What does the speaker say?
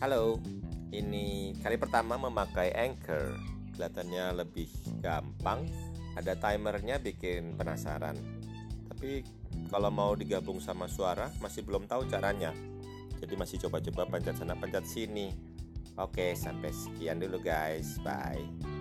Halo, ini kali pertama memakai Anchor. Kelihatannya lebih gampang. Ada timernya bikin penasaran. Tapi kalau mau digabung sama suara masih belum tahu caranya. Jadi masih coba-coba pencet sana pencet sini. Oke, sampai sekian dulu guys. Bye.